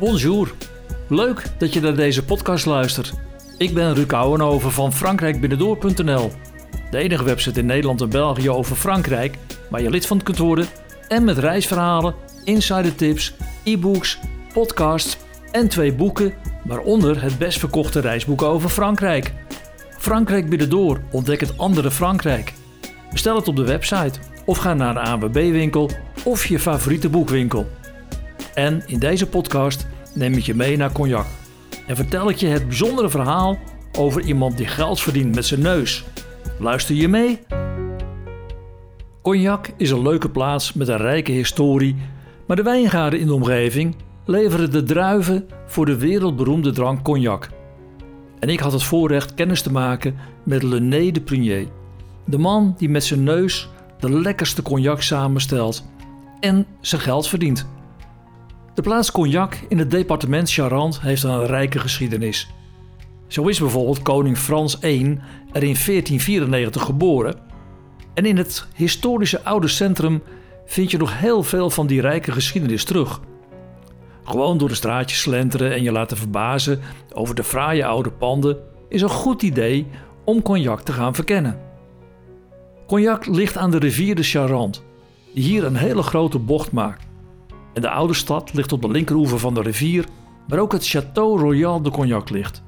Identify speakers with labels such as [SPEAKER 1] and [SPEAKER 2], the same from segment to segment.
[SPEAKER 1] Bonjour. Leuk dat je naar deze podcast luistert. Ik ben Ruud Ouwenhoven van frankrijkbinnendoor.nl. De enige website in Nederland en België over Frankrijk waar je lid van kunt worden. En met reisverhalen, insider tips, e-books, podcasts en twee boeken, waaronder het best verkochte reisboek over Frankrijk. Frankrijk Binnendoor, ontdek het andere Frankrijk. Bestel het op de website of ga naar de ANWB-winkel of je favoriete boekwinkel. En in deze podcast neem ik je mee naar Cognac. En vertel ik je het bijzondere verhaal over iemand die geld verdient met zijn neus. Luister je mee? Cognac is een leuke plaats met een rijke historie, maar de wijngaarden in de omgeving leveren de druiven voor de wereldberoemde drank cognac. En ik had het voorrecht kennis te maken met Lené de Prunier, de man die met zijn neus de lekkerste cognac samenstelt en zijn geld verdient. De plaats Cognac in het departement Charente heeft een rijke geschiedenis. Zo is bijvoorbeeld koning Frans I er in 1494 geboren. En in het historische oude centrum vind je nog heel veel van die rijke geschiedenis terug. Gewoon door de straatjes slenteren en je laten verbazen over de fraaie oude panden is een goed idee om Cognac te gaan verkennen. Cognac ligt aan de rivier de Charente, die hier een hele grote bocht maakt. En de oude stad ligt op de linkeroever van de rivier, waar ook het Château Royal de Cognac ligt.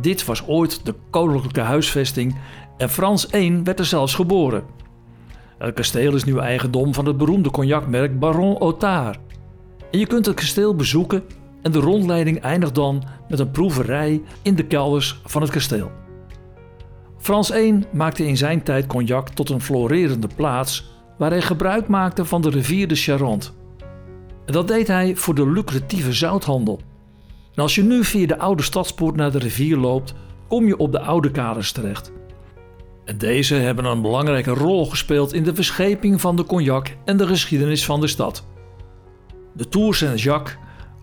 [SPEAKER 1] Dit was ooit de koninklijke huisvesting en Frans I werd er zelfs geboren. Het kasteel is nu eigendom van het beroemde cognacmerk Baron Otard. En je kunt het kasteel bezoeken en de rondleiding eindigt dan met een proeverij in de kelders van het kasteel. Frans I maakte in zijn tijd cognac tot een florerende plaats waar hij gebruik maakte van de rivier de Charente. Dat deed hij voor de lucratieve zouthandel. En als je nu via de oude stadspoort naar de rivier loopt, kom je op de oude kaders terecht. En deze hebben een belangrijke rol gespeeld in de verscheping van de cognac en de geschiedenis van de stad. De Tour Saint-Jacques,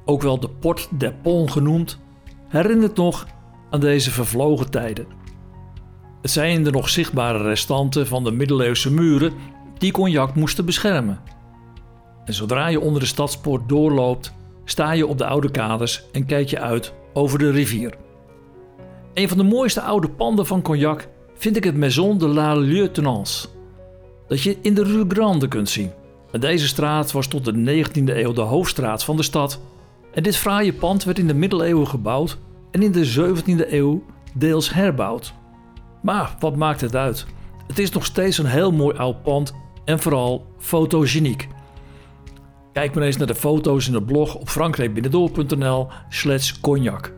[SPEAKER 1] ook wel de Port des Ponts genoemd, herinnert nog aan deze vervlogen tijden. Het zijn de nog zichtbare restanten van de middeleeuwse muren die cognac moesten beschermen. En zodra je onder de stadspoort doorloopt, sta je op de oude kaders en kijk je uit over de rivier. Een van de mooiste oude panden van Cognac vind ik het Maison de la Lieutenance, dat je in de Rue Grande kunt zien. En deze straat was tot de 19e eeuw de hoofdstraat van de stad. En dit fraaie pand werd in de middeleeuwen gebouwd en in de 17e eeuw deels herbouwd. Maar wat maakt het uit? Het is nog steeds een heel mooi oud pand en vooral fotogeniek. Kijk maar eens naar de foto's in het blog op frankrijkbinnendoor.nl slash cognac.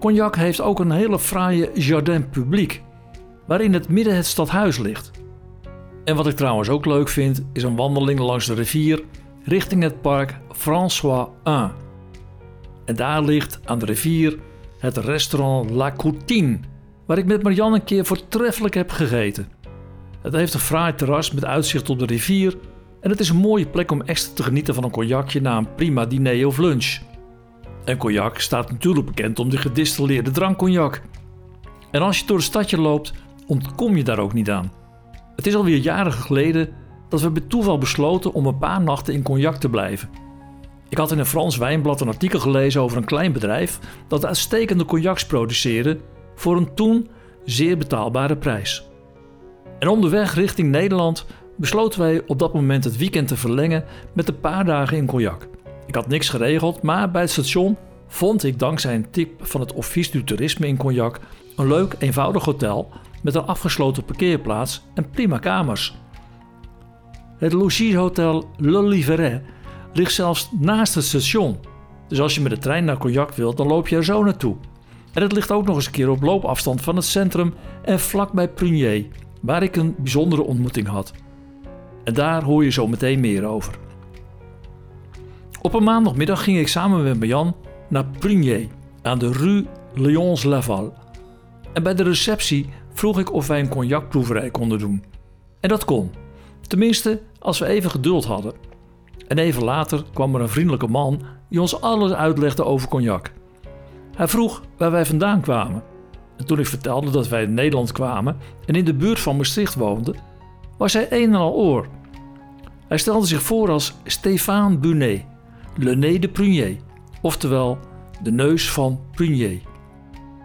[SPEAKER 1] Cognac heeft ook een hele fraaie jardin publiek, waarin het midden het stadhuis ligt. En wat ik trouwens ook leuk vind, is een wandeling langs de rivier richting het park François 1. En daar ligt aan de rivier het restaurant La Coutine, waar ik met Marianne een keer voortreffelijk heb gegeten. Het heeft een fraai terras met uitzicht op de rivier en het is een mooie plek om extra te genieten van een cognacje na een prima diner of lunch. En cognac staat natuurlijk bekend om de gedistilleerde drank cognac. En als je door het stadje loopt, ontkom je daar ook niet aan. Het is alweer jaren geleden dat we bij toeval besloten om een paar nachten in cognac te blijven. Ik had in een Frans wijnblad een artikel gelezen over een klein bedrijf dat uitstekende cognacs produceerde voor een toen zeer betaalbare prijs. En onderweg richting Nederland besloten wij op dat moment het weekend te verlengen met een paar dagen in Cognac. Ik had niks geregeld, maar bij het station vond ik dankzij een tip van het Office du Tourisme in Cognac een leuk, eenvoudig hotel met een afgesloten parkeerplaats en prima kamers. Het logieshotel Le Livret ligt zelfs naast het station. Dus als je met de trein naar Cognac wilt, dan loop je er zo naartoe. En het ligt ook nog eens een keer op loopafstand van het centrum en vlakbij Prunier, waar ik een bijzondere ontmoeting had. En daar hoor je zo meteen meer over. Op een maandagmiddag ging ik samen met Marjan naar Prunier aan de Rue Lyons-Laval. En bij de receptie vroeg ik of wij een cognacproeverij konden doen. En dat kon. Tenminste, als we even geduld hadden. En even later kwam er een vriendelijke man die ons alles uitlegde over cognac. Hij vroeg waar wij vandaan kwamen. En toen ik vertelde dat wij in Nederland kwamen en in de buurt van Maastricht woonden, was hij een en al oor. Hij stelde zich voor als Stéphane Bunet, Le Nez de Prunier, oftewel de neus van Prunier.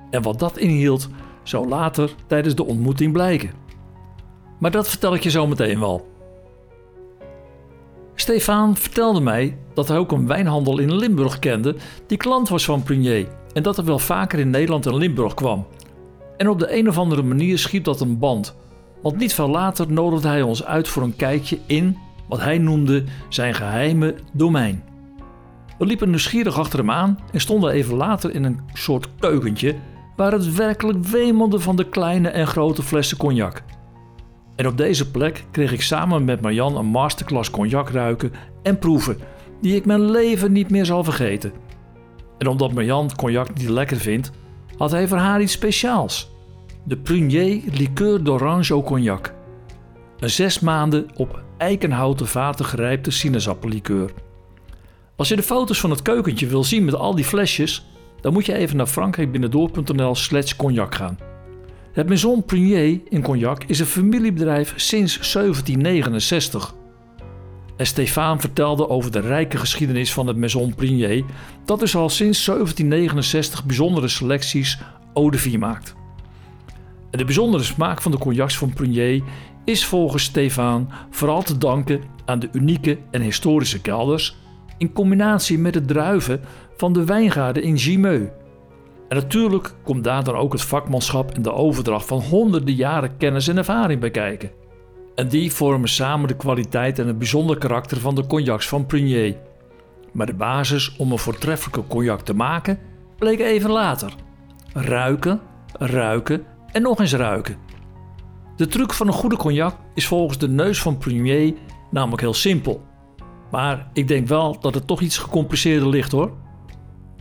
[SPEAKER 1] En wat dat inhield, zou later tijdens de ontmoeting blijken. Maar dat vertel ik je zo meteen wel. Stefan vertelde mij dat hij ook een wijnhandel in Limburg kende die klant was van Prunier en dat er wel vaker in Nederland en Limburg kwam. En op de een of andere manier schiep dat een band, want niet veel later nodigde hij ons uit voor een kijkje in wat hij noemde zijn geheime domein. We liepen nieuwsgierig achter hem aan en stonden even later in een soort keukentje waar het werkelijk wemelde van de kleine en grote flessen cognac. En op deze plek kreeg ik samen met Marjan een masterclass cognac ruiken en proeven, die ik mijn leven niet meer zal vergeten. En omdat Marjan cognac niet lekker vindt, had hij voor haar iets speciaals. De Prunier Liqueur d'Orange au Cognac. Een zes maanden op eikenhouten vaten gerijpte sinaasappellikeur. Als je de foto's van het keukentje wil zien met al die flesjes, dan moet je even naar frankrijkbinnendoor.nl slash cognac gaan. Het Maison Prunier in Cognac is een familiebedrijf sinds 1769. En vertelde over de rijke geschiedenis van het Maison Prunier, dat dus al sinds 1769 bijzondere selecties eau de vie maakt. De bijzondere smaak van de cognacs van Prunier is volgens Stefan vooral te danken aan de unieke en historische kelders in combinatie met de druiven van de wijngaarden in Gimeux. En natuurlijk komt daar dan ook het vakmanschap en de overdracht van honderden jaren kennis en ervaring bij kijken. En die vormen samen de kwaliteit en het bijzonder karakter van de cognacs van Prunier. Maar de basis om een voortreffelijke cognac te maken bleek even later. Ruiken, ruiken en nog eens ruiken. De truc van een goede cognac is volgens de neus van Prunier namelijk heel simpel. Maar ik denk wel dat het toch iets gecompliceerder ligt hoor.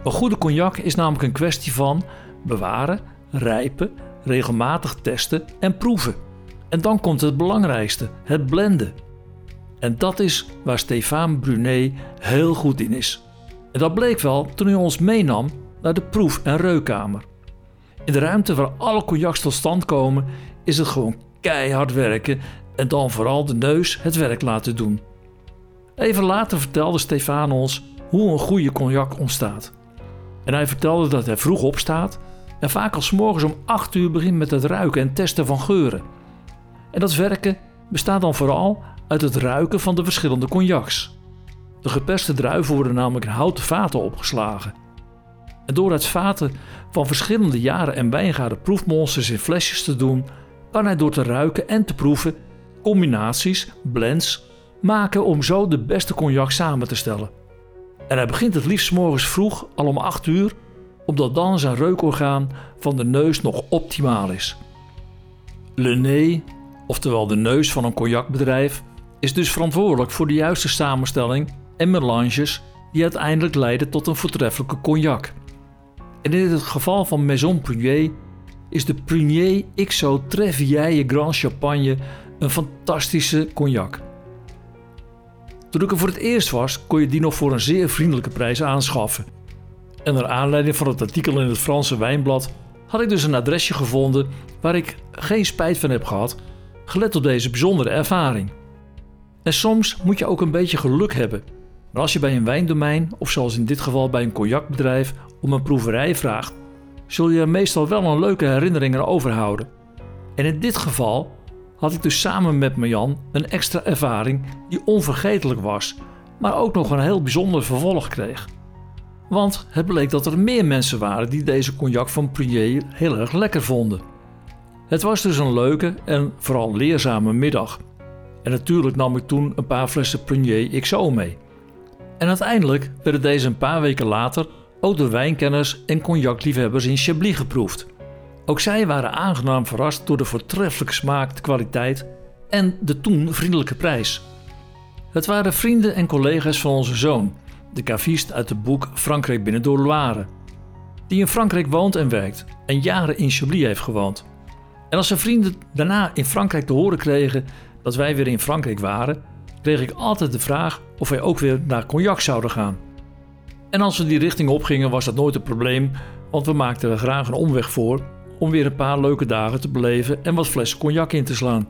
[SPEAKER 1] Een goede cognac is namelijk een kwestie van bewaren, rijpen, regelmatig testen en proeven. En dan komt het belangrijkste, het blenden. En dat is waar Stéphane Brunet heel goed in is. En dat bleek wel toen hij ons meenam naar de proef- en reukkamer. In de ruimte waar alle cognacs tot stand komen, is het gewoon keihard werken en dan vooral de neus het werk laten doen. Even later vertelde Stefan ons hoe een goede cognac ontstaat. En hij vertelde dat hij vroeg opstaat en vaak al morgens om 8 uur begint met het ruiken en testen van geuren. En dat werken bestaat dan vooral uit het ruiken van de verschillende cognacs. De geperste druiven worden namelijk in houten vaten opgeslagen. En door uit vaten van verschillende jaren en wijngaarden proefmonsters in flesjes te doen, kan hij door te ruiken en te proeven combinaties, blends, maken om zo de beste cognac samen te stellen. En hij begint het liefst morgens vroeg, al om 8 uur, omdat dan zijn reukorgaan van de neus nog optimaal is. Le nez, oftewel de neus van een cognacbedrijf, is dus verantwoordelijk voor de juiste samenstelling en melanges die uiteindelijk leiden tot een voortreffelijke cognac. En in het geval van Maison Prunier is de Prunier XO Trevieille Grand Champagne een fantastische cognac. Toen ik er voor het eerst was, kon je die nog voor een zeer vriendelijke prijs aanschaffen. En naar aanleiding van het artikel in het Franse wijnblad had ik dus een adresje gevonden waar ik geen spijt van heb gehad, gelet op deze bijzondere ervaring. En soms moet je ook een beetje geluk hebben. Maar als je bij een wijndomein, of zoals in dit geval bij een cognacbedrijf, om een proeverij vraagt, zul je er meestal wel een leuke herinnering aan overhouden. En in dit geval had ik dus samen met Marjan een extra ervaring die onvergetelijk was, maar ook nog een heel bijzonder vervolg kreeg. Want het bleek dat er meer mensen waren die deze cognac van Prunier heel erg lekker vonden. Het was dus een leuke en vooral leerzame middag. En natuurlijk nam ik toen een paar flessen Prunier XO mee. En uiteindelijk werden deze een paar weken later ook door wijnkenners en cognacliefhebbers in Chablis geproefd. Ook zij waren aangenaam verrast door de voortreffelijke smaak, de kwaliteit en de toen vriendelijke prijs. Het waren vrienden en collega's van onze zoon, de cavist uit het boek Frankrijk binnen door Loire, die in Frankrijk woont en werkt en jaren in Chablis heeft gewoond. En als zijn vrienden daarna in Frankrijk te horen kregen dat wij weer in Frankrijk waren, kreeg ik altijd de vraag of wij ook weer naar Cognac zouden gaan. En als we die richting opgingen was dat nooit een probleem, want we maakten er graag een omweg voor om weer een paar leuke dagen te beleven en wat flessen cognac in te slaan.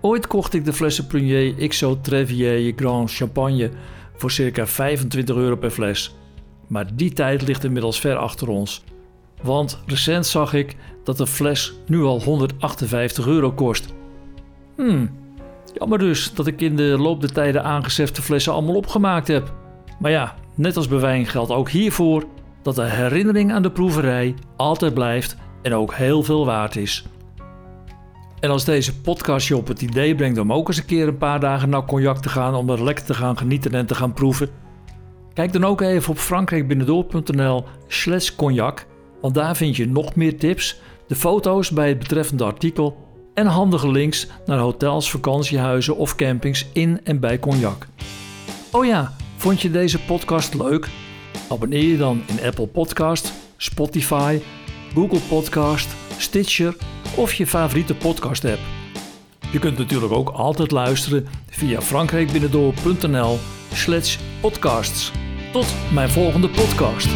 [SPEAKER 1] Ooit kocht ik de flessen Prunier XO Trevier Grand Champagne voor circa 25 euro per fles. Maar die tijd ligt inmiddels ver achter ons. Want recent zag ik dat de fles nu al 158 euro kost. Hmm, jammer dus dat ik in de loop der tijden aangesefte flessen allemaal opgemaakt heb. Maar ja, net als bij wijn geldt ook hiervoor dat de herinnering aan de proeverij altijd blijft en ook heel veel waard is. En als deze podcast je op het idee brengt om ook eens een keer een paar dagen naar cognac te gaan om er lekker te gaan genieten en te gaan proeven, kijk dan ook even op frankrijkbinnendoor.nl slash cognac, want daar vind je nog meer tips, de foto's bij het betreffende artikel en handige links naar hotels, vakantiehuizen of campings in en bij cognac. Oh ja, vond je deze podcast leuk? Abonneer je dan in Apple Podcast, Spotify, Google Podcast, Stitcher of je favoriete podcast app. Je kunt natuurlijk ook altijd luisteren via frankrijkbinnendoor.nl slash podcasts. Tot mijn volgende podcast.